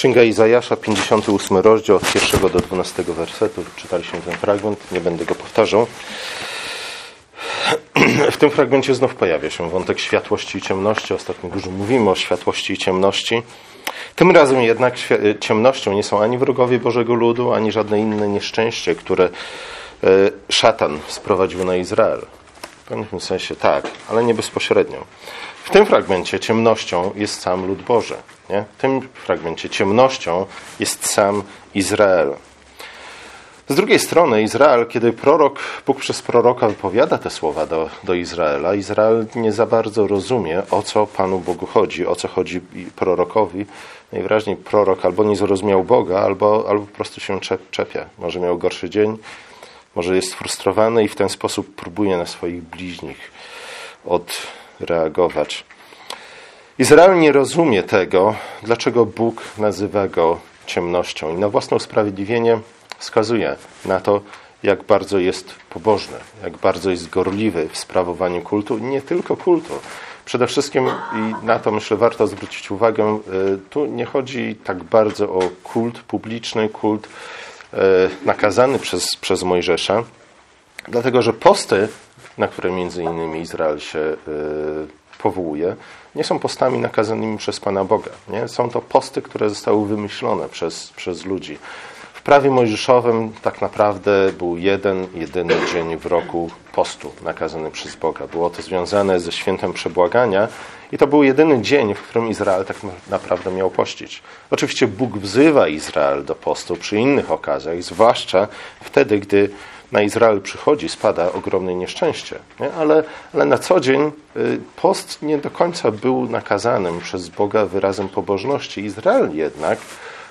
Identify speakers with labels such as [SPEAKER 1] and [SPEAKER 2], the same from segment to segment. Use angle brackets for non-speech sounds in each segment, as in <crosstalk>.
[SPEAKER 1] Księga Izajasza, 58 rozdział, od 1 do 12 wersetu. Czytaliśmy ten fragment, nie będę go powtarzał. W tym fragmencie znów pojawia się wątek światłości i ciemności. Ostatnio dużo mówimy o światłości i ciemności. Tym razem jednak ciemnością nie są ani wrogowie Bożego Ludu, ani żadne inne nieszczęście, które e, szatan sprowadził na Izrael. Pewnym sensie tak, ale nie bezpośrednio. W tym fragmencie ciemnością jest sam lud Boży. Nie? W tym fragmencie ciemnością jest sam Izrael. Z drugiej strony Izrael, kiedy prorok, Bóg przez proroka wypowiada te słowa do, do Izraela, Izrael nie za bardzo rozumie, o co Panu Bogu chodzi, o co chodzi prorokowi. Najwyraźniej prorok albo nie zrozumiał Boga, albo, albo po prostu się czepia. Może miał gorszy dzień, może jest frustrowany i w ten sposób próbuje na swoich bliźnich odreagować. Izrael nie rozumie tego, dlaczego Bóg nazywa go ciemnością i na własne usprawiedliwienie wskazuje na to, jak bardzo jest pobożny, jak bardzo jest gorliwy w sprawowaniu kultu, nie tylko kultu. Przede wszystkim, i na to myślę warto zwrócić uwagę, y, tu nie chodzi tak bardzo o kult publiczny, kult nakazany przez, przez Mojżesza, dlatego że posty, na które między innymi Izrael się y, powołuje, nie są postami nakazanymi przez Pana Boga. Nie? Są to posty, które zostały wymyślone przez, przez ludzi. W prawie mojżeszowym tak naprawdę był jeden, jedyny dzień w roku postu nakazany przez Boga. Było to związane ze świętem przebłagania i to był jedyny dzień, w którym Izrael tak naprawdę miał pościć. Oczywiście Bóg wzywa Izrael do postu przy innych okazjach, zwłaszcza wtedy, gdy na Izrael przychodzi, spada ogromne nieszczęście. Nie? Ale, ale na co dzień y, post nie do końca był nakazanym przez Boga wyrazem pobożności. Izrael jednak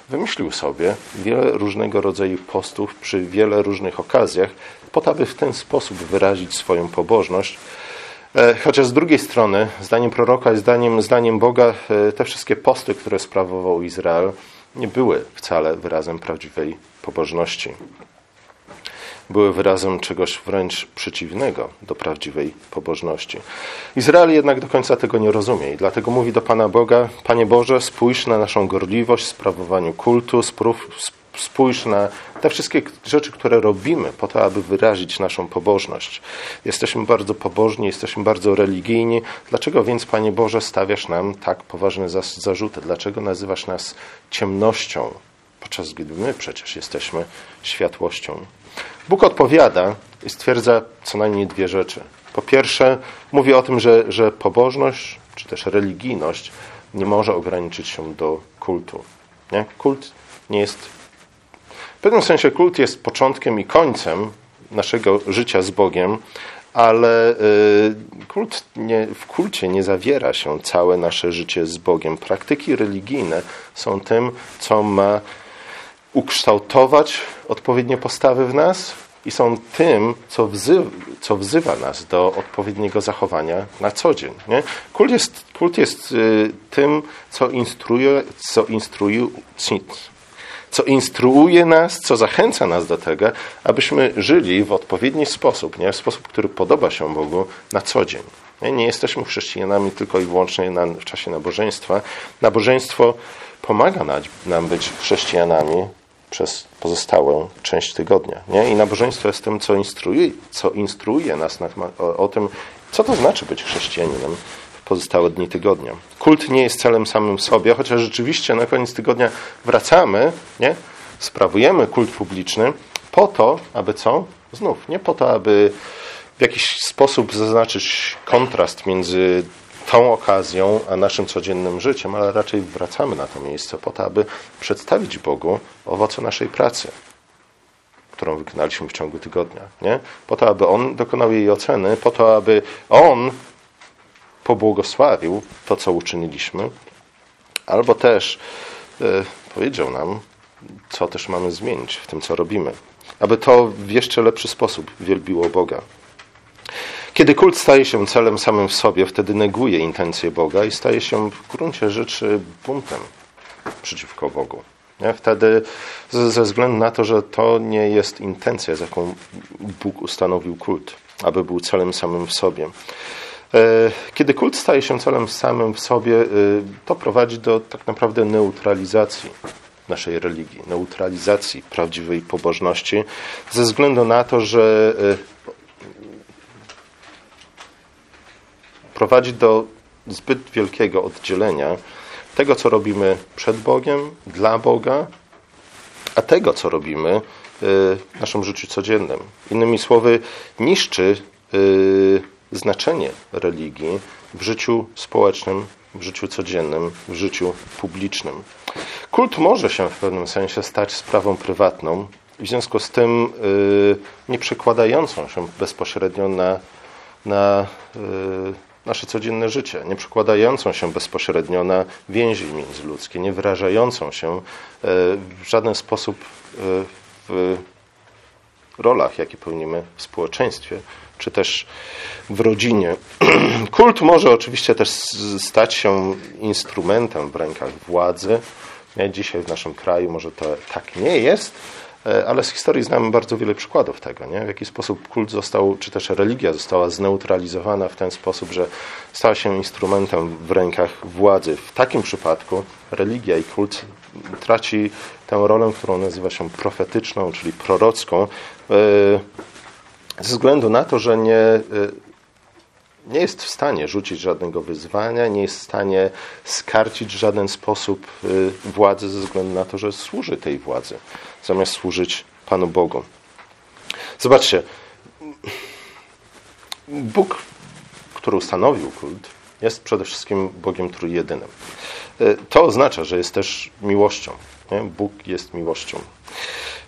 [SPEAKER 1] wymyślił sobie wiele różnego rodzaju postów przy wiele różnych okazjach, po to, aby w ten sposób wyrazić swoją pobożność. E, chociaż z drugiej strony, zdaniem proroka i zdaniem, zdaniem Boga, e, te wszystkie posty, które sprawował Izrael, nie były wcale wyrazem prawdziwej pobożności były wyrazem czegoś wręcz przeciwnego do prawdziwej pobożności. Izrael jednak do końca tego nie rozumie i dlatego mówi do Pana Boga: Panie Boże, spójrz na naszą gorliwość w sprawowaniu kultu, spójrz na te wszystkie rzeczy, które robimy po to, aby wyrazić naszą pobożność. Jesteśmy bardzo pobożni, jesteśmy bardzo religijni. Dlaczego więc, Panie Boże, stawiasz nam tak poważne zarzuty? Dlaczego nazywasz nas ciemnością, podczas gdy my przecież jesteśmy światłością? Bóg odpowiada i stwierdza co najmniej dwie rzeczy. Po pierwsze, mówi o tym, że, że pobożność czy też religijność nie może ograniczyć się do kultu. Nie? Kult nie jest. W pewnym sensie kult jest początkiem i końcem naszego życia z Bogiem, ale y, kult nie, w kulcie nie zawiera się całe nasze życie z Bogiem. Praktyki religijne są tym, co ma ukształtować odpowiednie postawy w nas i są tym, co wzywa, co wzywa nas do odpowiedniego zachowania na co dzień. Nie? Kult jest, kult jest y, tym, co instruuje, co instruuje, co instruuje nas, co zachęca nas do tego, abyśmy żyli w odpowiedni sposób, nie? w sposób, który podoba się Bogu na co dzień. Nie, nie jesteśmy chrześcijanami tylko i wyłącznie na, w czasie nabożeństwa. Nabożeństwo pomaga nam być chrześcijanami przez pozostałą część tygodnia. Nie? I nabożeństwo jest tym, co instruuje, co instruuje nas na, o, o tym, co to znaczy być chrześcijaninem pozostałe dni tygodnia. Kult nie jest celem samym sobie, chociaż rzeczywiście na koniec tygodnia wracamy, nie? sprawujemy kult publiczny po to, aby co? Znów, nie po to, aby w jakiś sposób zaznaczyć kontrast między tą okazją, a naszym codziennym życiem, ale raczej wracamy na to miejsce po to, aby przedstawić Bogu owoce naszej pracy, którą wykonaliśmy w ciągu tygodnia. Nie? Po to, aby On dokonał jej oceny, po to, aby On pobłogosławił to, co uczyniliśmy, albo też e, powiedział nam, co też mamy zmienić w tym, co robimy, aby to w jeszcze lepszy sposób wielbiło Boga. Kiedy kult staje się celem samym w sobie, wtedy neguje intencje Boga i staje się w gruncie rzeczy buntem przeciwko Bogu. Wtedy ze względu na to, że to nie jest intencja, z jaką Bóg ustanowił kult, aby był celem samym w sobie. Kiedy kult staje się celem samym w sobie, to prowadzi do tak naprawdę neutralizacji naszej religii, neutralizacji prawdziwej pobożności, ze względu na to, że prowadzi do zbyt wielkiego oddzielenia tego, co robimy przed Bogiem, dla Boga, a tego, co robimy w naszym życiu codziennym. Innymi słowy, niszczy znaczenie religii w życiu społecznym, w życiu codziennym, w życiu publicznym. Kult może się w pewnym sensie stać sprawą prywatną, w związku z tym y, nie przekładającą się bezpośrednio na, na nasze codzienne życie, nie przekładającą się bezpośrednio na więzi międzyludzkie, nie wyrażającą się e, w żaden sposób e, w rolach, jakie pełnimy w społeczeństwie, czy też w rodzinie. <clears throat> Kult może oczywiście też stać się instrumentem w rękach władzy. Dzisiaj w naszym kraju może to tak nie jest, E, ale z historii znamy bardzo wiele przykładów tego, nie? w jaki sposób kult został, czy też religia została zneutralizowana w ten sposób, że stała się instrumentem w rękach władzy. W takim przypadku religia i kult traci tę rolę, którą nazywa się profetyczną, czyli prorocką, e, ze względu na to, że nie e, nie jest w stanie rzucić żadnego wyzwania, nie jest w stanie skarcić w żaden sposób y, władzy ze względu na to, że służy tej władzy, zamiast służyć Panu Bogu. Zobaczcie, Bóg, który ustanowił kult, jest przede wszystkim Bogiem trójjedynym. Y, to oznacza, że jest też miłością. Nie? Bóg jest miłością.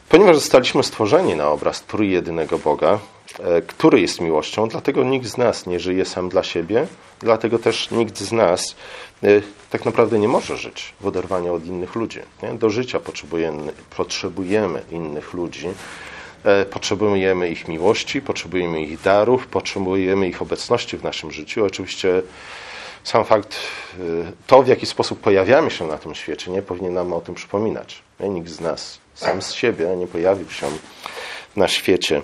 [SPEAKER 1] Ponieważ zostaliśmy stworzeni na obraz trójjedynego Boga, który jest miłością, dlatego nikt z nas nie żyje sam dla siebie, dlatego też nikt z nas e, tak naprawdę nie może żyć w oderwaniu od innych ludzi. Do życia potrzebujemy, potrzebujemy innych ludzi, e, potrzebujemy ich miłości, potrzebujemy ich darów, potrzebujemy ich obecności w naszym życiu. Oczywiście sam fakt, to w jaki sposób pojawiamy się na tym świecie, nie powinien nam o tym przypominać. Nikt z nas sam z siebie nie pojawił się na świecie.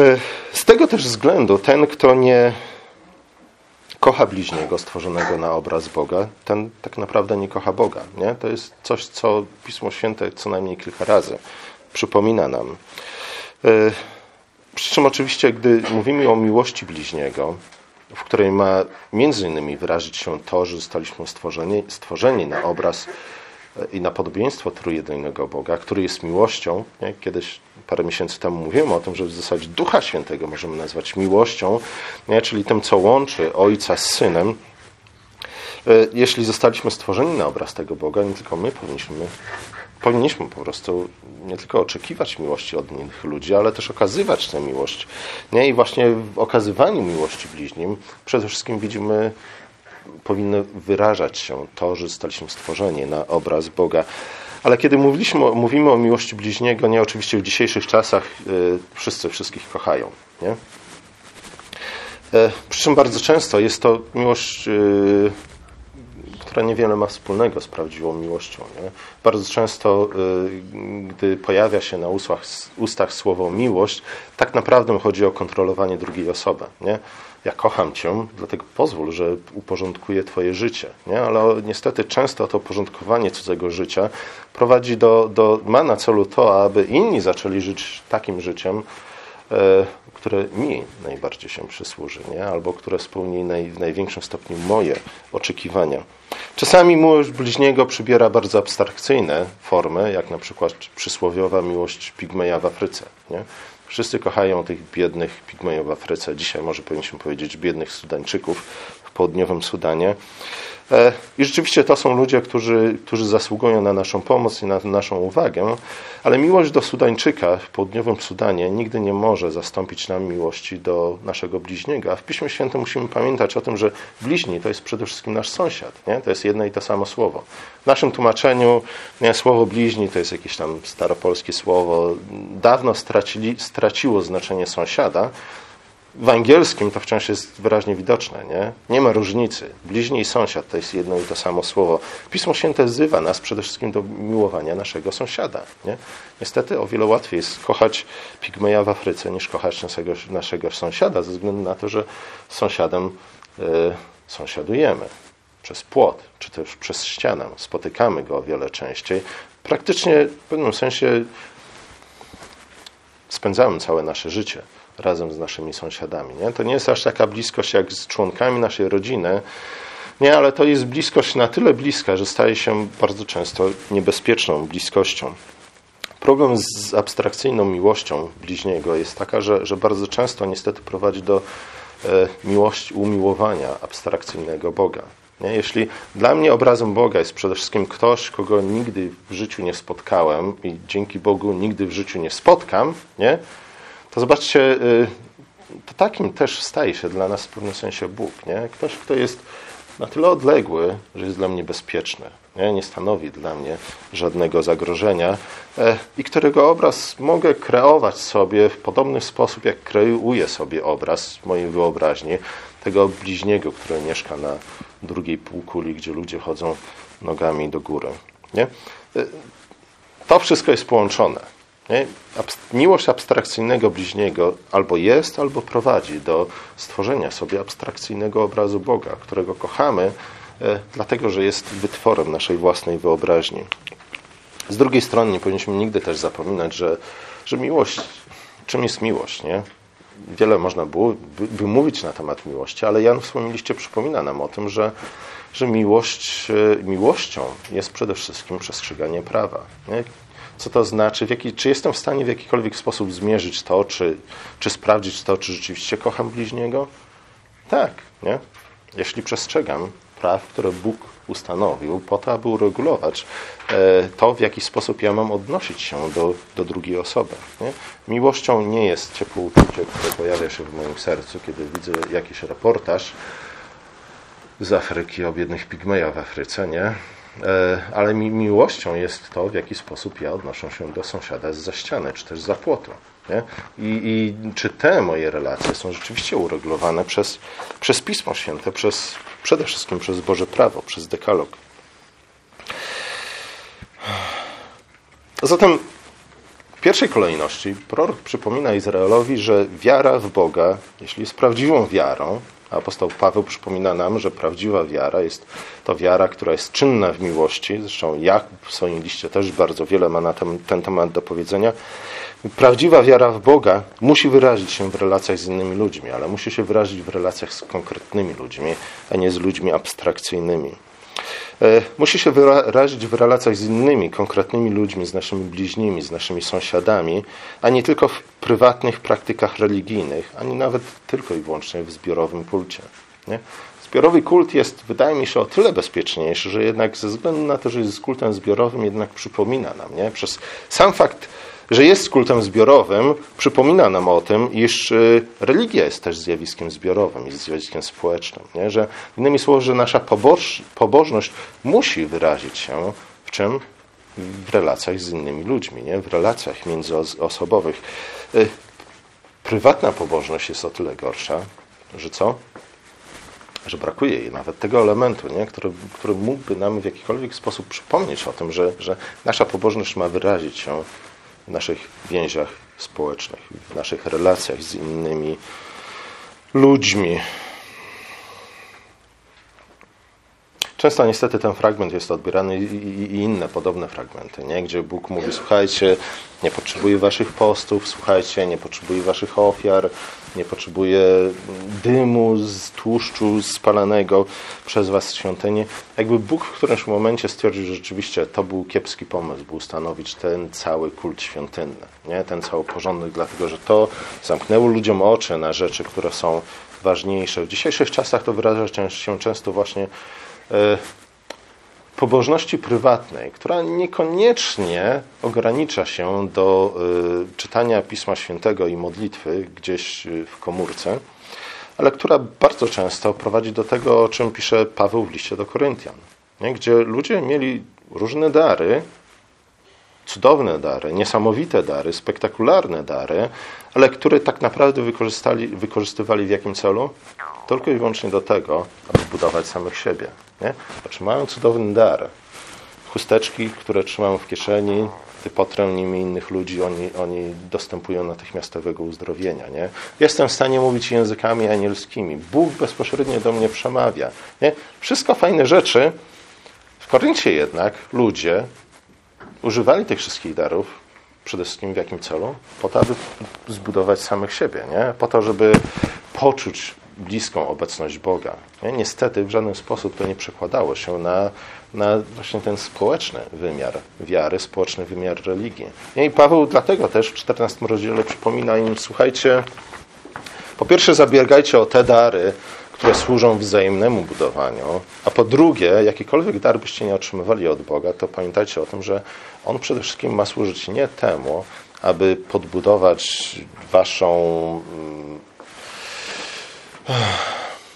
[SPEAKER 1] E, z tego też względu ten, kto nie kocha bliźniego stworzonego na obraz Boga, ten tak naprawdę nie kocha Boga. Nie? To jest coś, co Pismo Święte co najmniej kilka razy przypomina nam. E, przy czym oczywiście, gdy mówimy o miłości bliźniego, w której ma między innymi wyrazić się to, że zostaliśmy stworzeni, stworzeni na obraz i na podobieństwo trójjedynego Boga, który jest miłością. Nie? Kiedyś, parę miesięcy temu mówiłem o tym, że w zasadzie Ducha Świętego możemy nazwać miłością, nie? czyli tym, co łączy Ojca z Synem. E, jeśli zostaliśmy stworzeni na obraz tego Boga, nie tylko my powinniśmy, powinniśmy po prostu nie tylko oczekiwać miłości od innych ludzi, ale też okazywać tę miłość. Nie? I właśnie w okazywaniu miłości bliźnim przede wszystkim widzimy powinno wyrażać się to, że zostaliśmy stworzeni na obraz Boga. Ale kiedy mówiliśmy, mówimy o miłości bliźniego, nie oczywiście w dzisiejszych czasach y, wszyscy wszystkich kochają. Nie? E, przy czym bardzo często jest to miłość, y, która niewiele ma wspólnego z prawdziwą miłością. Nie? Bardzo często, y, gdy pojawia się na ustach, ustach słowo miłość, tak naprawdę chodzi o kontrolowanie drugiej osoby. Nie? Ja kocham Cię, dlatego pozwól, że uporządkuję Twoje życie. Nie? Ale niestety często to porządkowanie cudzego życia prowadzi do, do, ma na celu to, aby inni zaczęli żyć takim życiem, e, które mi najbardziej się przysłuży, nie? albo które spełni naj, w największym stopniu moje oczekiwania. Czasami miłość bliźniego przybiera bardzo abstrakcyjne formy, jak na przykład przysłowiowa miłość pigmeja w Afryce. Nie? Wszyscy kochają tych biednych pigmejów w Afryce. Dzisiaj może powinniśmy powiedzieć biednych Sudańczyków w południowym Sudanie. E, I rzeczywiście to są ludzie, którzy, którzy zasługują na naszą pomoc i na naszą uwagę, ale miłość do Sudańczyka w południowym Sudanie nigdy nie może zastąpić nam miłości do naszego bliźniego. A w Piśmie Świętym musimy pamiętać o tym, że bliźni to jest przede wszystkim nasz sąsiad. Nie? To jest jedno i to samo słowo. W naszym tłumaczeniu nie, słowo bliźni to jest jakieś tam staropolskie słowo. Dawno stracili, straciło znaczenie sąsiada, w angielskim to wciąż jest wyraźnie widoczne. Nie? nie ma różnicy. Bliźni i sąsiad to jest jedno i to samo słowo. Pismo Święte wzywa nas przede wszystkim do miłowania naszego sąsiada. Nie? Niestety o wiele łatwiej jest kochać pigmeja w Afryce niż kochać naszego, naszego sąsiada, ze względu na to, że z sąsiadem y, sąsiadujemy przez płot, czy też przez ścianę. Spotykamy go o wiele częściej. Praktycznie w pewnym sensie spędzamy całe nasze życie razem z naszymi sąsiadami. Nie? To nie jest aż taka bliskość jak z członkami naszej rodziny, nie, ale to jest bliskość na tyle bliska, że staje się bardzo często niebezpieczną bliskością. Problem z abstrakcyjną miłością bliźniego jest taka, że, że bardzo często niestety prowadzi do e, miłości, umiłowania abstrakcyjnego Boga. Nie? Jeśli dla mnie obrazem Boga jest przede wszystkim ktoś, kogo nigdy w życiu nie spotkałem i dzięki Bogu nigdy w życiu nie spotkam, nie? to zobaczcie, y, to takim też staje się dla nas w pewnym sensie Bóg. Nie? Ktoś, kto jest na tyle odległy, że jest dla mnie bezpieczny, nie, nie stanowi dla mnie żadnego zagrożenia e, i którego obraz mogę kreować sobie w podobny sposób, jak kreuję sobie obraz mojej wyobraźni tego bliźniego, który mieszka na drugiej półkuli, gdzie ludzie chodzą nogami do góry. Nie? E, to wszystko jest połączone. Nie? Miłość abstrakcyjnego bliźniego albo jest, albo prowadzi do stworzenia sobie abstrakcyjnego obrazu Boga, którego kochamy, e, dlatego że jest wytworem naszej własnej wyobraźni. Z drugiej strony nie powinniśmy nigdy też zapominać, że, że miłość, czym jest miłość, nie? Wiele można było by, by mówić na temat miłości, ale Jan w swoim liście przypomina nam o tym, że, że miłość, e, miłością jest przede wszystkim przestrzeganie prawa. Nie? co to znaczy, jaki, czy jestem w stanie w jakikolwiek sposób zmierzyć to, czy, czy sprawdzić to, czy rzeczywiście kocham bliźniego? Tak, nie? Jeśli przestrzegam praw, które Bóg ustanowił po to, aby uregulować e, to, w jaki sposób ja mam odnosić się do, do drugiej osoby. Nie? Miłością nie jest ciepłe uczucie, które pojawia się w moim sercu, kiedy widzę jakiś reportaż z Afryki o biednych pigmejach w Afryce, nie? E, ale mi, miłością jest to, w jaki sposób ja odnoszę się do sąsiada za ściany, czy też za płotu. Nie? I, I, czy te moje relacje są rzeczywiście uregulowane przez, przez Pismo Święte, przez, przede wszystkim przez Boże Prawo, przez dekalog. Zatem w pierwszej kolejności prorok przypomina Izraelowi, że wiara w Boga, jeśli jest prawdziwą wiarą, Apostoł Paweł przypomina nam, że prawdziwa wiara jest to wiara, która jest czynna w miłości. Zresztą Jakub w swoim liście też bardzo wiele ma na ten, ten temat do powiedzenia. Prawdziwa wiara w Boga musi wyrazić się w relacjach z innymi ludźmi, ale musi się wyrazić w relacjach z konkretnymi ludźmi, a nie z ludźmi abstrakcyjnymi. E, musi się wyrazić w relacjach z innymi, konkretnymi ludźmi, z naszymi bliźnimi, z naszymi sąsiadami, a nie tylko w prywatnych praktykach religijnych, ani nawet tylko i wyłącznie w zbiorowym kulcie. Nie? Zbiorowy kult jest, wydaje mi się, o tyle bezpieczniejszy, że jednak ze względu na to, że jest kultem zbiorowym, jednak przypomina nam, nie? przez sam fakt że jest kultem zbiorowym, przypomina nam o tym, iż y, religia jest też zjawiskiem zbiorowym, jest zjawiskiem społecznym. Nie? Że, innymi słowy, że nasza poboż, pobożność musi wyrazić się w czym? W relacjach z innymi ludźmi, nie? w relacjach międzyosobowych. Y, prywatna pobożność jest o tyle gorsza, że co? że brakuje jej nawet tego elementu, nie? Który, który mógłby nam w jakikolwiek sposób przypomnieć o tym, że, że nasza pobożność ma wyrazić się w naszych więziach społecznych, w naszych relacjach z innymi ludźmi. Często niestety ten fragment jest odbierany i, inne podobne fragmenty, nie? gdzie Bóg mówi, słuchajcie, nie potrzebuję waszych postów, słuchajcie, nie potrzebuję waszych ofiar, nie potrzebuję dymu z tłuszczu spalanego przez was świątynię. Jakby Bóg w którymś momencie stwierdził, że rzeczywiście to był kiepski pomysł, by ustanowić ten cały kult świątynny, nie? ten cały porządek, dlatego że to zamknęło ludziom oczy na rzeczy, które są ważniejsze. W dzisiejszych czasach to wyraża się często właśnie pobożności prywatnej, która niekoniecznie ogranicza się do e, czytania Pisma Świętego i modlitwy gdzieś e, w komórce, ale która bardzo często prowadzi do tego, o czym pisze Paweł w liście do Koryntian, nie? gdzie ludzie mieli różne dary, cudowne dary, niesamowite dary, spektakularne dary, ale które tak naprawdę wykorzystywali w jakim celu? Tylko i wyłącznie do tego, aby budować samych siebie. Nie? Cudowny dar. Chusteczki, które trzymają w kieszeni, ty potrę nimi innych ludzi, oni, oni dostępują natychmiastowego uzdrowienia. Nie? Jestem w stanie mówić językami anielskimi. Bóg bezpośrednio do mnie przemawia. Nie? Wszystko fajne rzeczy. W Koryncie jednak ludzie używali tych wszystkich darów przede wszystkim w jakim celu? Po to, aby zbudować samych siebie, nie? Po to, żeby poczuć bliską obecność Boga. Nie? Niestety w żaden sposób to nie przekładało się na, na właśnie ten społeczny wymiar wiary, społeczny wymiar religii. I Paweł dlatego też w 14 rozdziale przypomina im, słuchajcie, po pierwsze zabiegajcie o te dary, które służą wzajemnemu budowaniu, a po drugie, jakikolwiek dar byście nie otrzymywali od Boga, to pamiętajcie o tym, że On przede wszystkim ma służyć nie temu, aby podbudować waszą, mm,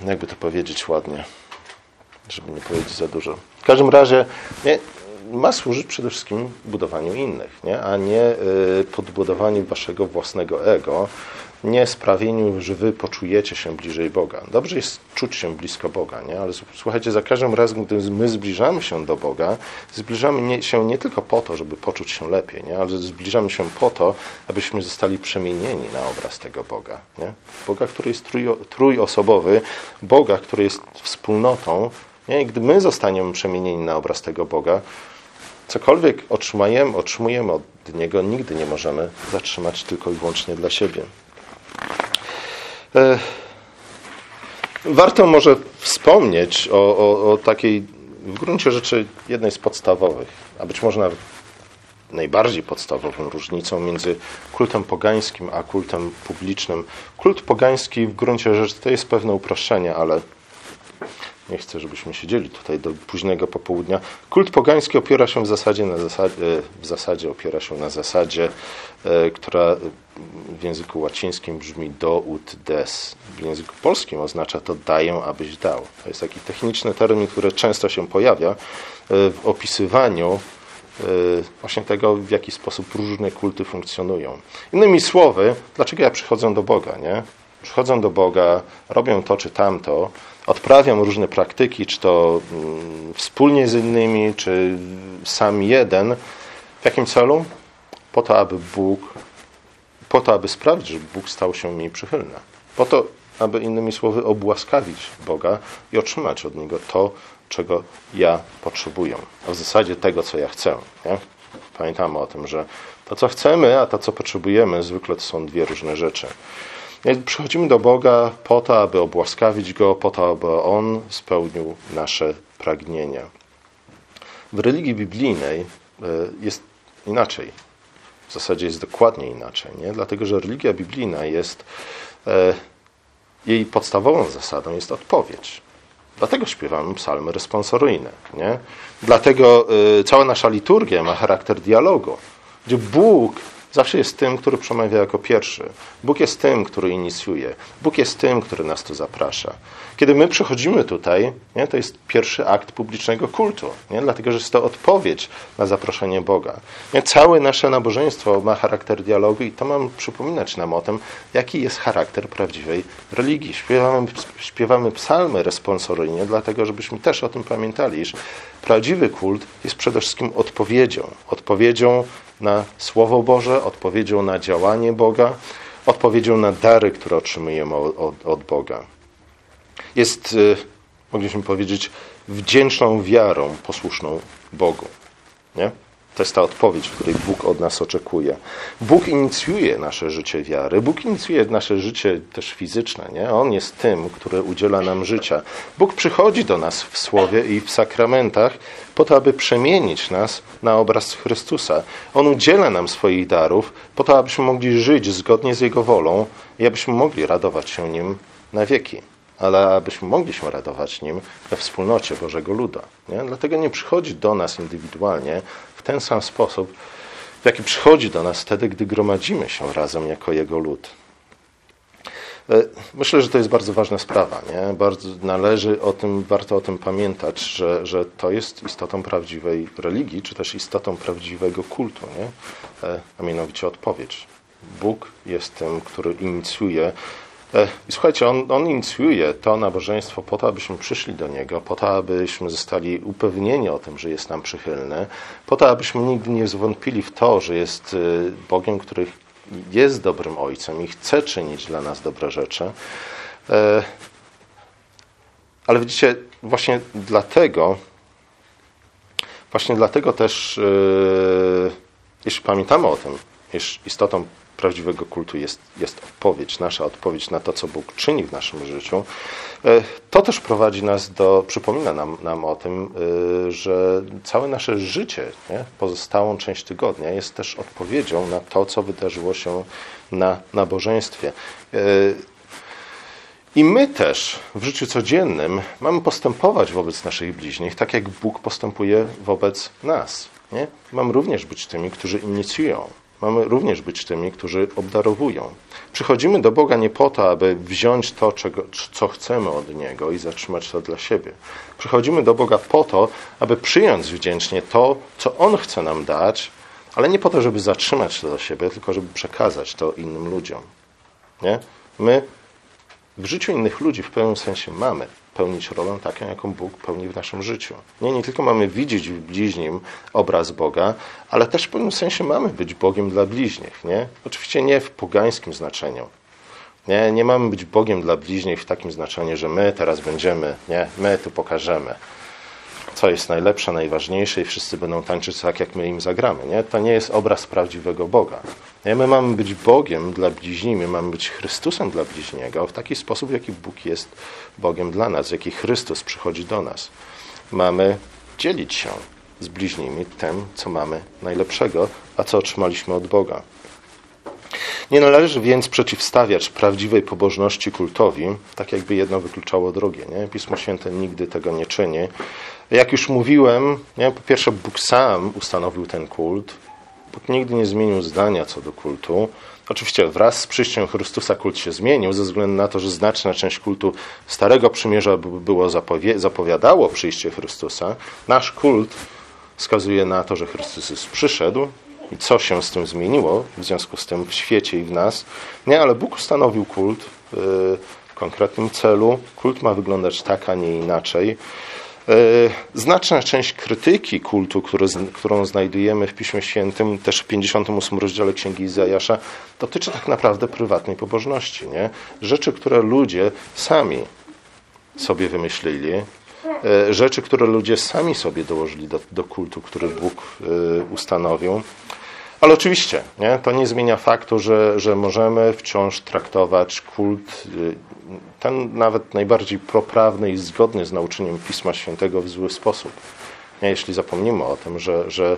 [SPEAKER 1] jakby to powiedzieć ładnie, żeby nie powiedzieć za dużo. W każdym razie nie, ma służyć przede wszystkim budowaniu innych, nie? a nie y, podbudowaniu waszego własnego ego, nie sprawieniu, że wy poczujecie się bliżej Boga. Dobrze jest czuć się blisko Boga, nie? ale słuchajcie, za każdym razem, gdy my zbliżamy się do Boga, zbliżamy się nie tylko po to, żeby poczuć się lepiej, nie? ale zbliżamy się po to, abyśmy zostali przemienieni na obraz tego Boga. Nie? Boga, który jest trójosobowy, Boga, który jest wspólnotą. Nie? I gdy my zostaniemy przemienieni na obraz tego Boga, cokolwiek otrzymujemy, otrzymujemy od Niego, nigdy nie możemy zatrzymać tylko i wyłącznie dla siebie. E, warto może wspomnieć o, o, o takiej w gruncie rzeczy jednej z podstawowych, a być może nawet najbardziej podstawową różnicą między kultem pogańskim a kultem publicznym. Kult pogański w gruncie rzeczy to jest pewne uproszczenie, ale nie chcę, żebyśmy siedzieli tutaj do późnego popołudnia. Kult pogański opiera się w zasadzie na zasadzie, w zasadzie opiera się na zasadzie, e, która w języku łacińskim brzmi do ut des. W języku polskim oznacza to daję, abyś dał. To jest taki techniczny termin, który często się pojawia e, w opisywaniu e, właśnie tego, w jaki sposób różne kulty funkcjonują. Innymi słowy, dlaczego ja przychodzę do Boga, nie? Przychodzą do Boga, robią to czy tamto, odprawiam różne praktyki, czy to mm, wspólnie z innymi, czy sam jeden. W jakim celu? Po to, aby Bóg, po to, aby sprawić, że Bóg stał się mi przychylny. Po to, aby innymi słowy obłaskawić Boga i otrzymać od Niego to, czego ja potrzebuję. A w zasadzie tego, co ja chcę. Nie? Pamiętamy o tym, że to, co chcemy, a to, co potrzebujemy, zwykle to są dwie różne rzeczy. Przychodzimy do Boga po to, aby obłaskawić Go, po to, aby On spełnił nasze pragnienia. W religii biblijnej e, jest inaczej. W zasadzie jest dokładnie inaczej, nie? dlatego że religia biblijna jest, e, jej podstawową zasadą jest odpowiedź. Dlatego śpiewamy psalmy responsoryjne. Nie? Dlatego e, cała nasza liturgia ma charakter dialogu, gdzie Bóg zawsze jest tym, który przemawia jako pierwszy. Bóg jest tym, który inicjuje. Bóg jest tym, który nas tu zaprasza. Kiedy my przychodzimy tutaj, nie, to jest pierwszy akt publicznego kultu, nie, dlatego że jest to odpowiedź na zaproszenie Boga. Nie, całe nasze nabożeństwo ma charakter dialogu i to mam przypominać nam o tym, jaki jest charakter prawdziwej religii. Śpiewamy, śpiewamy psalmy responsoryjnie, dlatego żebyśmy też o tym pamiętali, iż prawdziwy kult jest przede wszystkim odpowiedzią. Odpowiedzią na Słowo Boże, odpowiedzią na działanie Boga, odpowiedzią na dary, które otrzymujemy od, od Boga. Jest, y, mogliśmy powiedzieć, wdzięczną wiarą posłuszną Bogu. Nie? To jest ta odpowiedź, której Bóg od nas oczekuje. Bóg inicjuje nasze życie wiary, Bóg inicjuje nasze życie też fizyczne. Nie? On jest tym, który udziela nam życia. Bóg przychodzi do nas w Słowie i w sakramentach po to, aby przemienić nas na obraz Chrystusa. On udziela nam swoich darów po to, abyśmy mogli żyć zgodnie z Jego wolą i abyśmy mogli radować się Nim na wieki ale abyśmy mogli się radować nim we wspólnocie Bożego Luda. Nie? Dlatego nie przychodzi do nas indywidualnie w ten sam sposób, w jaki przychodzi do nas wtedy, gdy gromadzimy się razem jako Jego lud. E, myślę, że to jest bardzo ważna sprawa. Nie? Bardzo należy o tym, warto o tym pamiętać, że, że to jest istotą prawdziwej religii, czy też istotą prawdziwego kultu, nie? E, a mianowicie odpowiedź. Bóg jest tym, który inicjuje. E, I słuchajcie, on, on inicjuje to nabożeństwo po to, abyśmy przyszli do Niego, po to, abyśmy zostali upewnieni o tym, że jest nam przychylny, po to, abyśmy nigdy nie zwątpili w to, że jest Bogiem, który jest dobrym ojcem i chce czynić dla nas dobre rzeczy. E, ale widzicie, właśnie dlatego, właśnie dlatego też, e, jeśli pamiętamy o tym, iż istotą prawdziwego kultu jest, jest odpowiedź, nasza odpowiedź na to, co Bóg czyni w naszym życiu, e, to też prowadzi nas do, przypomina nam, nam o tym, e, że całe nasze życie, nie, pozostałą część tygodnia jest też odpowiedzią na to, co wydarzyło się na nabożeństwie. E, I my też w życiu codziennym mamy postępować wobec naszych bliźnich, tak jak Bóg postępuje wobec nas. Nie? Mamy również być tymi, którzy inicjują Mamy również być tymi, którzy obdarowują. Przychodzimy do Boga nie po to, aby wziąć to, czego, co chcemy od Niego i zatrzymać to dla siebie. Przychodzimy do Boga po to, aby przyjąć wdzięcznie to, co On chce nam dać, ale nie po to, żeby zatrzymać to dla siebie, tylko żeby przekazać to innym ludziom. Nie? My w życiu innych ludzi w pewnym sensie mamy pełnić rolę taką, jaką Bóg pełni w naszym życiu. Nie, nie tylko mamy widzieć w bliźnim obraz Boga, ale też w pewnym sensie mamy być Bogiem dla bliźnich. Nie? Oczywiście nie w pogańskim znaczeniu. Nie, nie mamy być Bogiem dla bliźnich w takim znaczeniu, że my teraz będziemy, nie, my tu pokażemy co jest najlepsze, najważniejsze i wszyscy będą tańczyć tak, jak my im zagramy. Nie? To nie jest obraz prawdziwego Boga. Nie? My mamy być Bogiem dla bliźni, my mamy być Chrystusem dla bliźniego w taki sposób, w jaki Bóg jest Bogiem dla nas, w jaki Chrystus przychodzi do nas. Mamy dzielić się z bliźnimi tym, co mamy najlepszego, a co otrzymaliśmy od Boga. Nie należy więc przeciwstawiać prawdziwej pobożności kultowi, tak jakby jedno wykluczało drugie. Nie? Pismo Święte nigdy tego nie czyni. Jak już mówiłem, nie? po pierwsze Bóg sam ustanowił ten kult. Bóg nigdy nie zmienił zdania co do kultu. Oczywiście wraz z przyjściem Chrystusa kult się zmienił, ze względu na to, że znaczna część kultu Starego Przymierza było zapowi zapowiadało przyjście Chrystusa. Nasz kult wskazuje na to, że Chrystus przyszedł i co się z tym zmieniło w związku z tym w świecie i w nas. Nie, ale Bóg ustanowił kult y, w konkretnym celu. Kult ma wyglądać tak, a nie inaczej. E, znaczna część krytyki kultu, którą znajdujemy w Piśmie Świętym, też w 58 rozdziale Księgi Izajasza, dotyczy tak naprawdę prywatnej pobożności. Nie? Rzeczy, które ludzie sami sobie wymyślili, rzeczy, które ludzie sami sobie dołożyli do, do kultu, który Bóg e, ustanowił. Ale oczywiście, nie? to nie zmienia faktu, że, że możemy wciąż traktować kult, y, ten nawet najbardziej proprawny i zgodny z nauczeniem Pisma Świętego w zły sposób. Nie? Jeśli zapomnimy o tym, że, że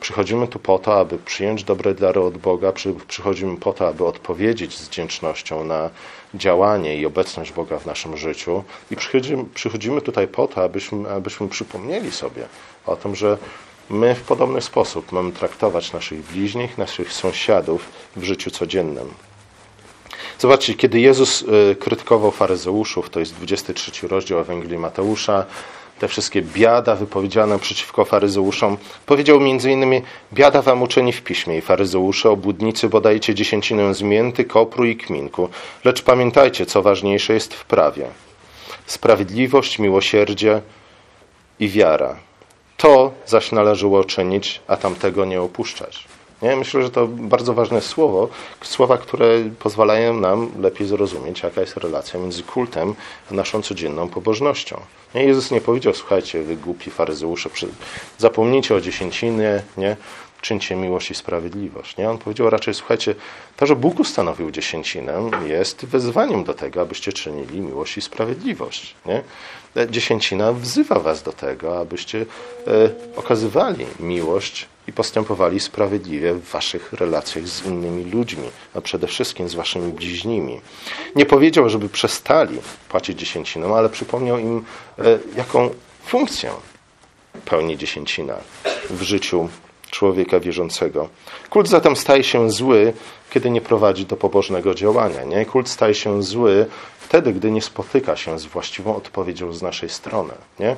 [SPEAKER 1] przychodzimy tu po to, aby przyjąć dobre dary od Boga, przy, przychodzimy po to, aby odpowiedzieć z wdzięcznością na działanie i obecność Boga w naszym życiu i przychodzimy, przychodzimy tutaj po to, abyśmy, abyśmy przypomnieli sobie o tym, że My w podobny sposób mamy traktować naszych bliźnich, naszych sąsiadów w życiu codziennym. Zobaczcie, kiedy Jezus y, krytykował faryzeuszów, to jest 23 rozdział Ewangelii Mateusza, te wszystkie biada wypowiedziane przeciwko faryzeuszom, powiedział innymi, biada wam uczeni w piśmie i faryzeusze, obłudnicy, bo dajecie dziesięcinę z mięty, kopru i kminku. Lecz pamiętajcie, co ważniejsze jest w prawie. Sprawiedliwość, miłosierdzie i wiara. To zaś należało czynić, a tamtego nie opuszczać. Nie? Myślę, że to bardzo ważne słowo, słowa, które pozwalają nam lepiej zrozumieć, jaka jest relacja między kultem a naszą codzienną pobożnością. Nie? Jezus nie powiedział, słuchajcie, wy głupi faryzeusze, zapomnijcie o dziesięcinie, nie? czyńcie miłość i sprawiedliwość. Nie? On powiedział raczej, słuchajcie, to, że Bóg ustanowił dziesięcinę, jest wezwaniem do tego, abyście czynili miłość i sprawiedliwość. Nie? Dziesięcina wzywa was do tego, abyście e, okazywali miłość i postępowali sprawiedliwie w waszych relacjach z innymi ludźmi, a przede wszystkim z waszymi bliźnimi. Nie powiedział, żeby przestali płacić dziesięciną, ale przypomniał im, e, jaką funkcję pełni dziesięcina w życiu człowieka wierzącego. Kult zatem staje się zły, kiedy nie prowadzi do pobożnego działania. Nie? Kult staje się zły wtedy, gdy nie spotyka się z właściwą odpowiedzią z naszej strony. Nie?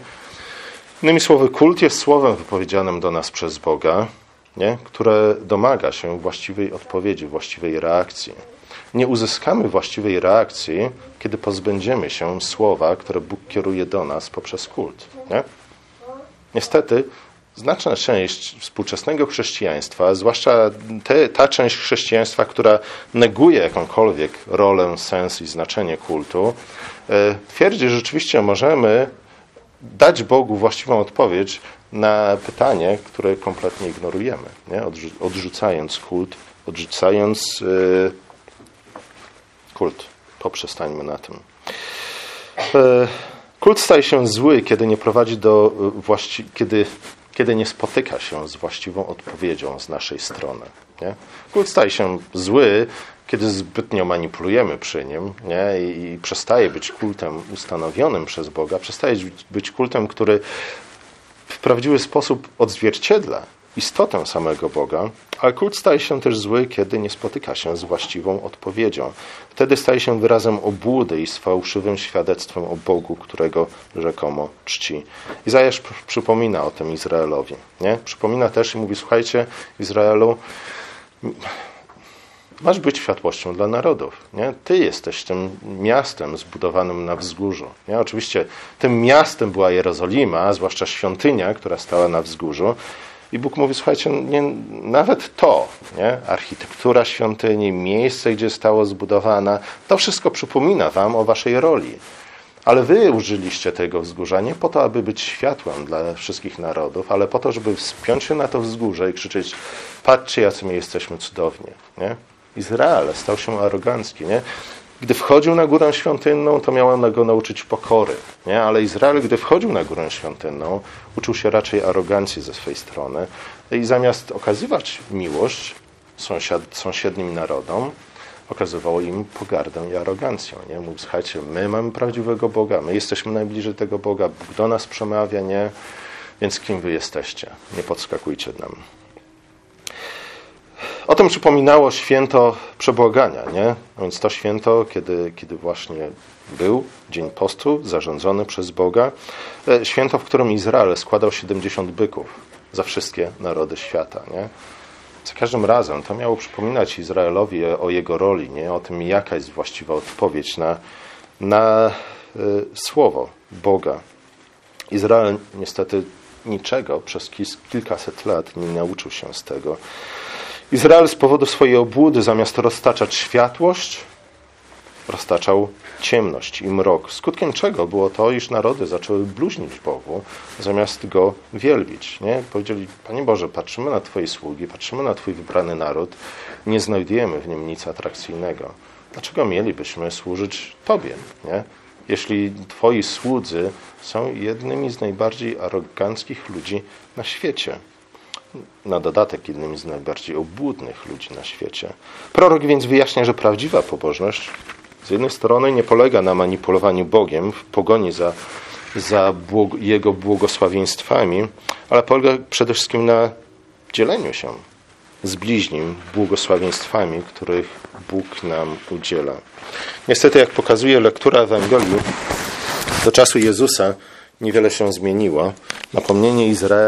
[SPEAKER 1] Innymi słowy, kult jest słowem wypowiedzianym do nas przez Boga, nie? które domaga się właściwej odpowiedzi, właściwej reakcji. Nie uzyskamy właściwej reakcji, kiedy pozbędziemy się słowa, które Bóg kieruje do nas poprzez kult. Nie? Niestety, znaczna część współczesnego chrześcijaństwa, zwłaszcza te, ta część chrześcijaństwa, która neguje jakąkolwiek rolę, sens i znaczenie kultu, e, twierdzi, że rzeczywiście możemy dać Bogu właściwą odpowiedź na pytanie, które kompletnie ignorujemy, nie? odrzucając kult, odrzucając yy, kult. Poprzestańmy na tym. Yy, kult staje się zły, kiedy nie prowadzi do właści- kiedy, kiedy nie spotyka się z właściwą odpowiedzią z naszej strony. Nie? Kult staje się zły, kiedy zbytnio manipulujemy przy nim nie? I, przestaje być kultem ustanowionym przez Boga, przestaje być kultem, który w prawdziwy sposób odzwierciedla istotę samego Boga, ale kult staje się też zły, kiedy nie spotyka się z właściwą odpowiedzią. Wtedy staje się wyrazem obłudy i z fałszywym świadectwem o Bogu, którego rzekomo czci. Izajasz przypomina o tym Izraelowi. Nie? Przypomina też i mówi, słuchajcie, Izraelu, Masz być światłością dla narodów. Nie? Ty jesteś tym miastem zbudowanym na wzgórzu. Nie? Oczywiście tym miastem była Jerozolima, zwłaszcza świątynia, która stała na wzgórzu. I Bóg mówi, słuchajcie, nie, nawet to, nie? architektura świątyni, miejsce, gdzie zostało zbudowana, to wszystko przypomina wam o waszej roli. Ale wy użyliście tego wzgórza nie po to, aby być światłem dla wszystkich narodów, ale po to, żeby wspiąć się na to wzgórze i krzyczeć, patrzcie, jacy my jesteśmy cudowni. Nie? Izrael stał się arogancki. Nie? Gdy wchodził na górę świątynną, to miałem go nauczyć pokory. Nie? Ale Izrael, gdy wchodził na górę świątynną, uczył się raczej arogancji ze swej strony. I zamiast okazywać miłość sąsiad, sąsiednim narodom, okazywało im pogardę i arogancję. Nie? Mówił, słuchajcie, my mamy prawdziwego Boga, my jesteśmy najbliżej tego Boga, Bóg do nas przemawia, nie? Więc kim wy jesteście? Nie podskakujcie nam. O tym przypominało święto przebłagania, nie? Więc to święto, kiedy, kiedy właśnie był Dzień Postu, zarządzony przez Boga, e, święto, w którym Izrael składał 70 byków za wszystkie narody świata, nie? Za każdym razem to miało przypominać Izraelowi o jego roli, nie? o tym, jaka jest właściwa odpowiedź na, na y, słowo Boga. Izrael niestety niczego przez kilkaset lat nie nauczył się z tego. Izrael z powodu swojej obłudy zamiast roztaczać światłość, roztaczał ciemność i mrok. Skutkiem czego było to, iż narody zaczęły bluźnić Bogu, zamiast Go wielbić. Nie? Powiedzieli, Panie Boże, patrzymy na Twoje sługi, patrzymy na Twój wybrany naród, nie znajdujemy w nim nic atrakcyjnego. Dlaczego mielibyśmy służyć Tobie? Nie? Jeśli Twoi słudzy są jednymi z najbardziej aroganckich ludzi na świecie na dodatek jednym z najbardziej obłudnych ludzi na świecie. Prorok więc wyjaśnia, że prawdziwa pobożność z jednej strony nie polega na manipulowaniu Bogiem w pogoni za, za błog Jego błogosławieństwami, ale polega przede wszystkim na dzieleniu się z bliźnim błogosławieństwami, których Bóg nam udziela. Niestety, jak pokazuje lektura Ewangelii, do czasu Jezusa niewiele się zmieniło. Napomnienie Izra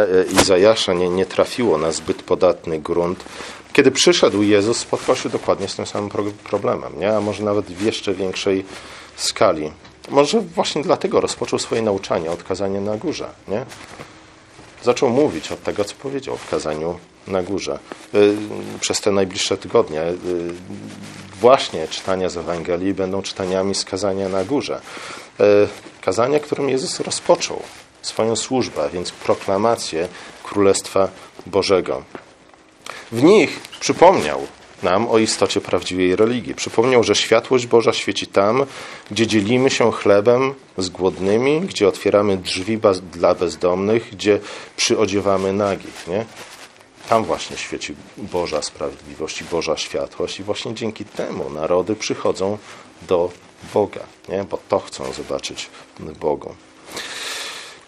[SPEAKER 1] Izajasza nie, nie trafiło na zbyt podatny grunt. Kiedy przyszedł Jezus, spotkał się dokładnie z tym samym problemem, nie? a może nawet w jeszcze większej skali. Może właśnie dlatego rozpoczął swoje nauczanie od kazania na górze. Nie? Zaczął mówić od tego, co powiedział w kazaniu na górze. Y, przez te najbliższe tygodnie y, właśnie czytania z Ewangelii będą czytaniami z kazania na górze. Kazania, którym Jezus rozpoczął swoją służbę, więc proklamację Królestwa Bożego. W nich przypomniał nam o istocie prawdziwej religii. Przypomniał, że światłość Boża świeci tam, gdzie dzielimy się chlebem z głodnymi, gdzie otwieramy drzwi dla bezdomnych, gdzie przyodziewamy nagich. Nie? Tam właśnie świeci Boża sprawiedliwość i Boża światłość i właśnie dzięki temu narody przychodzą do Boga, nie? bo to chcą zobaczyć Bogu.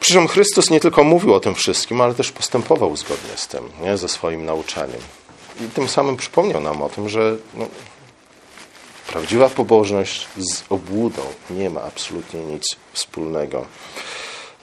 [SPEAKER 1] Krzyżem Chrystus nie tylko mówił o tym wszystkim, ale też postępował zgodnie z tym, nie? ze swoim nauczaniem. I tym samym przypomniał nam o tym, że no, prawdziwa pobożność z obłudą nie ma absolutnie nic wspólnego.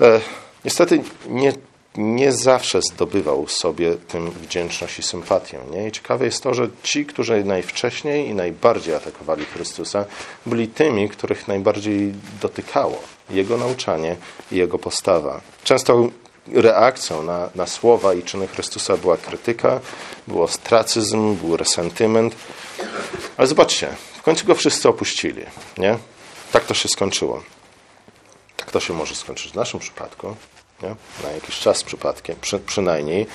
[SPEAKER 1] E, niestety nie, nie zawsze zdobywał sobie tym wdzięczność i sympatię. Nie? I ciekawe jest to, że ci, którzy najwcześniej i najbardziej atakowali Chrystusa, byli tymi, których najbardziej dotykało Jego nauczanie i Jego postawa. Często reakcją na, na słowa i czyny Chrystusa była krytyka, był ostracyzm, był resentyment. Ale zobaczcie, w końcu go wszyscy opuścili. Nie? Tak to się skończyło. Tak to się może skończyć w naszym przypadku. Nie? Na jakiś czas przypadkiem, przy, przynajmniej.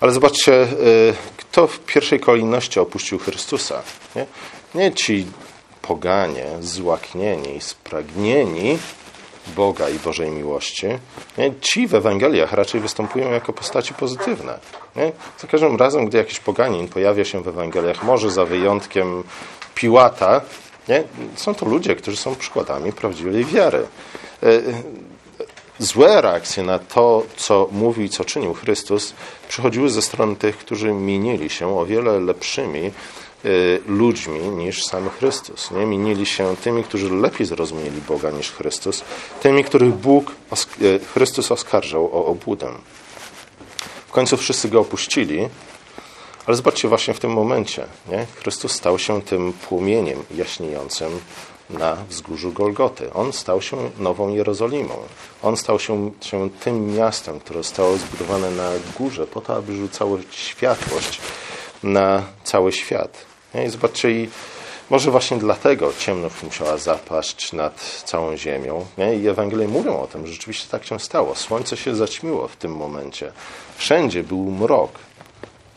[SPEAKER 1] Ale zobaczcie, y, kto w pierwszej kolejności opuścił Chrystusa. Nie, nie ci poganie, złaknieni, spragnieni Boga i Bożej miłości. Nie? Ci w Ewangeliach raczej występują jako postaci pozytywne. Nie? Za każdym razem, gdy jakiś poganin pojawia się w Ewangeliach, może za wyjątkiem Piłata, nie? są to ludzie, którzy są przykładami prawdziwej wiary. Złe reakcje na to, co mówił i co czynił Chrystus, przychodziły ze strony tych, którzy mienili się o wiele lepszymi y, ludźmi niż sam Chrystus. Nie? Minili się tymi, którzy lepiej zrozumieli Boga niż Chrystus, tymi, których Bóg, y, Chrystus oskarżał o obłudę. W końcu wszyscy go opuścili, ale zobaczcie właśnie w tym momencie. Nie? Chrystus stał się tym płomieniem jaśniejącym na wzgórzu Golgoty. On stał się nową Jerozolimą. On stał się, się tym miastem, które zostało zbudowane na górze po to, aby rzucało światłość na cały świat. Zobaczcie, i może właśnie dlatego ciemność musiała zapaść nad całą ziemią. Nie? I Ewangelie mówią o tym, że rzeczywiście tak się stało. Słońce się zaćmiło w tym momencie. Wszędzie był mrok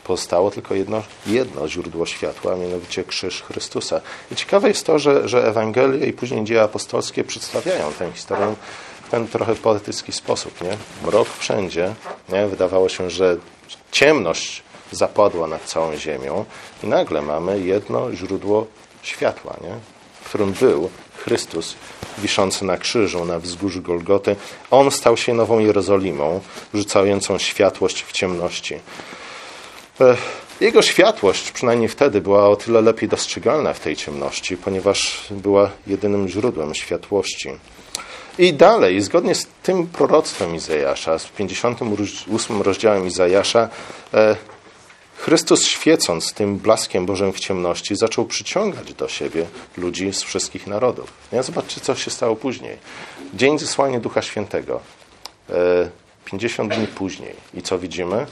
[SPEAKER 1] pozostało tylko jedno, jedno źródło światła, a mianowicie krzyż Chrystusa. I ciekawe jest to, że, że Ewangelie i później dzieje apostolskie przedstawiają tę historię w ten trochę poetycki sposób. Nie? Mrok wszędzie. Nie? Wydawało się, że ciemność zapadła nad całą ziemią i nagle mamy jedno źródło światła, nie? w którym był Chrystus wiszący na krzyżu, na wzgórzu Golgoty. On stał się nową Jerozolimą, rzucającą światłość w ciemności. E, jego światłość, przynajmniej wtedy, była o tyle lepiej dostrzegalna w tej ciemności, ponieważ była jedynym źródłem światłości. I dalej, zgodnie z tym proroctwem Izajasza, z 58 rozdziałem Izajasza, e, Chrystus świecąc tym blaskiem Bożym w ciemności, zaczął przyciągać do siebie ludzi z wszystkich narodów. Nie? Zobaczcie, co się stało później. Dzień zesłania Ducha Świętego. 50 e, dni później. I co widzimy?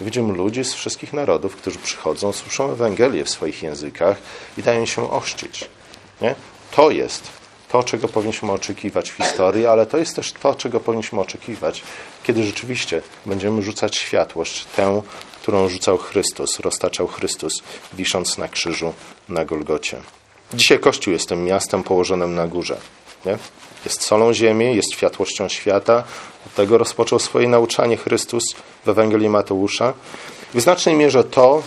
[SPEAKER 1] Widzimy ludzi z wszystkich narodów, którzy przychodzą, słyszą Ewangelię w swoich językach i dają się ochrzcić. Nie? To jest to, czego powinniśmy oczekiwać w historii, ale to jest też to, czego powinniśmy oczekiwać, kiedy rzeczywiście będziemy rzucać światłość, tę, którą rzucał Chrystus, roztaczał Chrystus, wisząc na krzyżu na Golgocie. Dzisiaj Kościół jest tym miastem położonym na górze. Nie? Jest solą ziemi, jest światłością świata. Od tego rozpoczął swoje nauczanie Chrystus w Ewangelii Mateusza. W znacznej mierze to,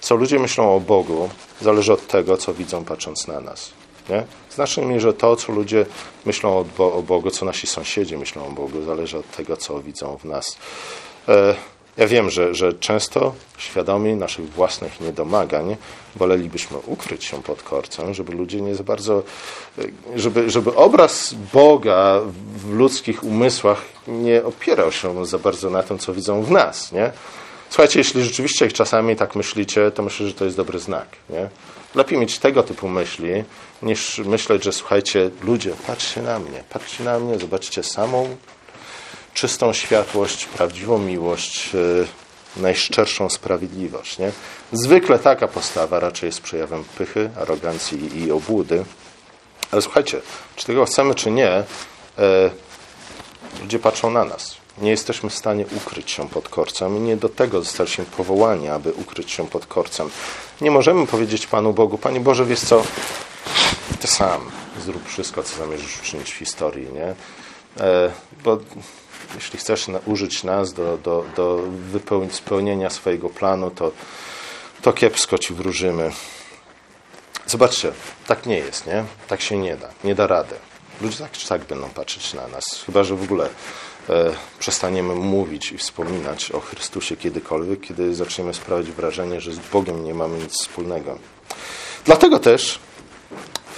[SPEAKER 1] co ludzie myślą o Bogu, zależy od tego, co widzą patrząc na nas. Nie? W znacznej mierze to, co ludzie myślą o Bogu, co nasi sąsiedzi myślą o Bogu, zależy od tego, co widzą w nas. Ja wiem, że, że często świadomi naszych własnych niedomagań wolelibyśmy ukryć się pod korcem, żeby ludzie nie za bardzo, żeby, żeby obraz Boga w ludzkich umysłach nie opierał się za bardzo na tym, co widzą w nas. Nie? Słuchajcie, jeśli rzeczywiście czasami tak myślicie, to myślę, że to jest dobry znak. Nie? Lepiej mieć tego typu myśli, niż myśleć, że słuchajcie, ludzie, patrzcie na mnie, patrzcie na mnie, zobaczcie samą czystą światłość, prawdziwą miłość, e, najszczerszą sprawiedliwość. Nie? Zwykle taka postawa raczej jest przejawem pychy, arogancji i obłudy. Ale słuchajcie, czy tego chcemy, czy nie, e, ludzie patrzą na nas. Nie jesteśmy w stanie ukryć się pod korcem i nie do tego zostaliśmy powołani, aby ukryć się pod korcem. Nie możemy powiedzieć Panu Bogu, Panie Boże, wiesz co, Ty sam zrób wszystko, co zamierzysz uczynić w historii, nie? E, bo jeśli chcesz użyć nas do, do, do spełnienia swojego planu, to, to kiepsko ci wróżymy. Zobaczcie, tak nie jest, nie? Tak się nie da. Nie da rady. Ludzie tak czy tak będą patrzeć na nas. Chyba, że w ogóle e, przestaniemy mówić i wspominać o Chrystusie kiedykolwiek, kiedy zaczniemy sprawiać wrażenie, że z Bogiem nie mamy nic wspólnego. Dlatego też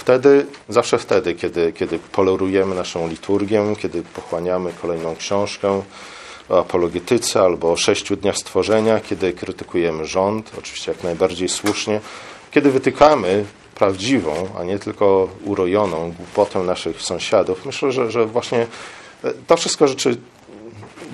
[SPEAKER 1] wtedy, zawsze wtedy, kiedy, kiedy polerujemy naszą liturgię, kiedy pochłaniamy kolejną książkę o apologetyce albo o sześciu dniach stworzenia, kiedy krytykujemy rząd, oczywiście jak najbardziej słusznie, kiedy wytykamy prawdziwą, a nie tylko urojoną głupotę naszych sąsiadów, myślę, że, że właśnie e, to wszystko rzeczy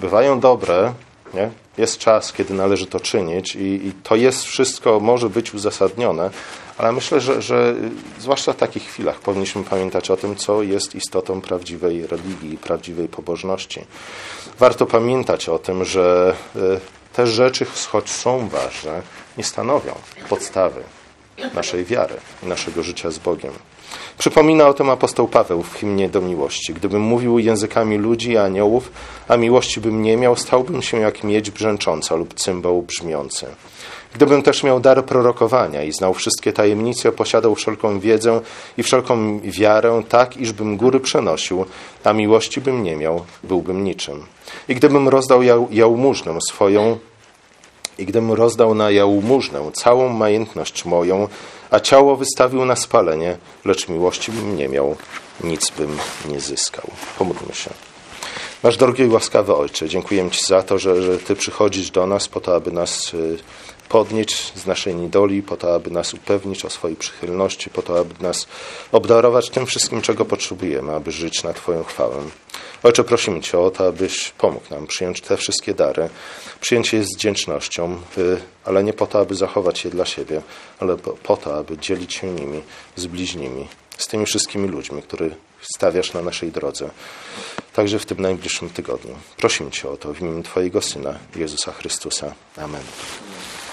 [SPEAKER 1] bywają dobre, nie? Jest czas, kiedy należy to czynić i, i, to jest wszystko, może być uzasadnione, ale myślę, że, że zwłaszcza w takich chwilach powinniśmy pamiętać o tym, co jest istotą prawdziwej religii prawdziwej pobożności. Warto pamiętać o tym, że e, te rzeczy, choć są ważne, nie stanowią podstawy naszej wiary i naszego życia z Bogiem. Przypomina o tym apostoł Paweł w hymnie do miłości. Gdybym mówił językami ludzi i aniołów, a miłości bym nie miał, stałbym się jak miedź brzęcząca lub cymbał brzmiący. Gdybym też miał dar prorokowania i znał wszystkie tajemnice, posiadał wszelką wiedzę i wszelką wiarę, tak iżbym góry przenosił, a miłości bym nie miał, byłbym niczym. I gdybym rozdał jałmużnę swoją, i gdybym rozdał na jałmużnę całą majętność moją, a ciało wystawił na spalenie, lecz miłości bym nie miał, nic bym nie zyskał. Pomódlmy się. Nasz drogi i łaskawy Ojcze, dziękujemy Ci za to, że, że Ty przychodzisz do nas po to, aby nas y, podnieść z naszej niedoli, po to, aby nas upewnić o swojej przychylności, po to, aby nas obdarować tym wszystkim, czego potrzebujemy, aby żyć na Twoją chwałę. Ojcze, prosimy Cię o to, abyś pomógł nam przyjąć te wszystkie dary, przyjąć je z wdzięcznością, ale nie po to, aby zachować je dla siebie, ale po to, aby dzielić się nimi z bliźnimi, z tymi wszystkimi ludźmi, których stawiasz na naszej drodze, także w tym najbliższym tygodniu. Prosimy Cię o to w imieniu Twojego Syna, Jezusa Chrystusa. Amen.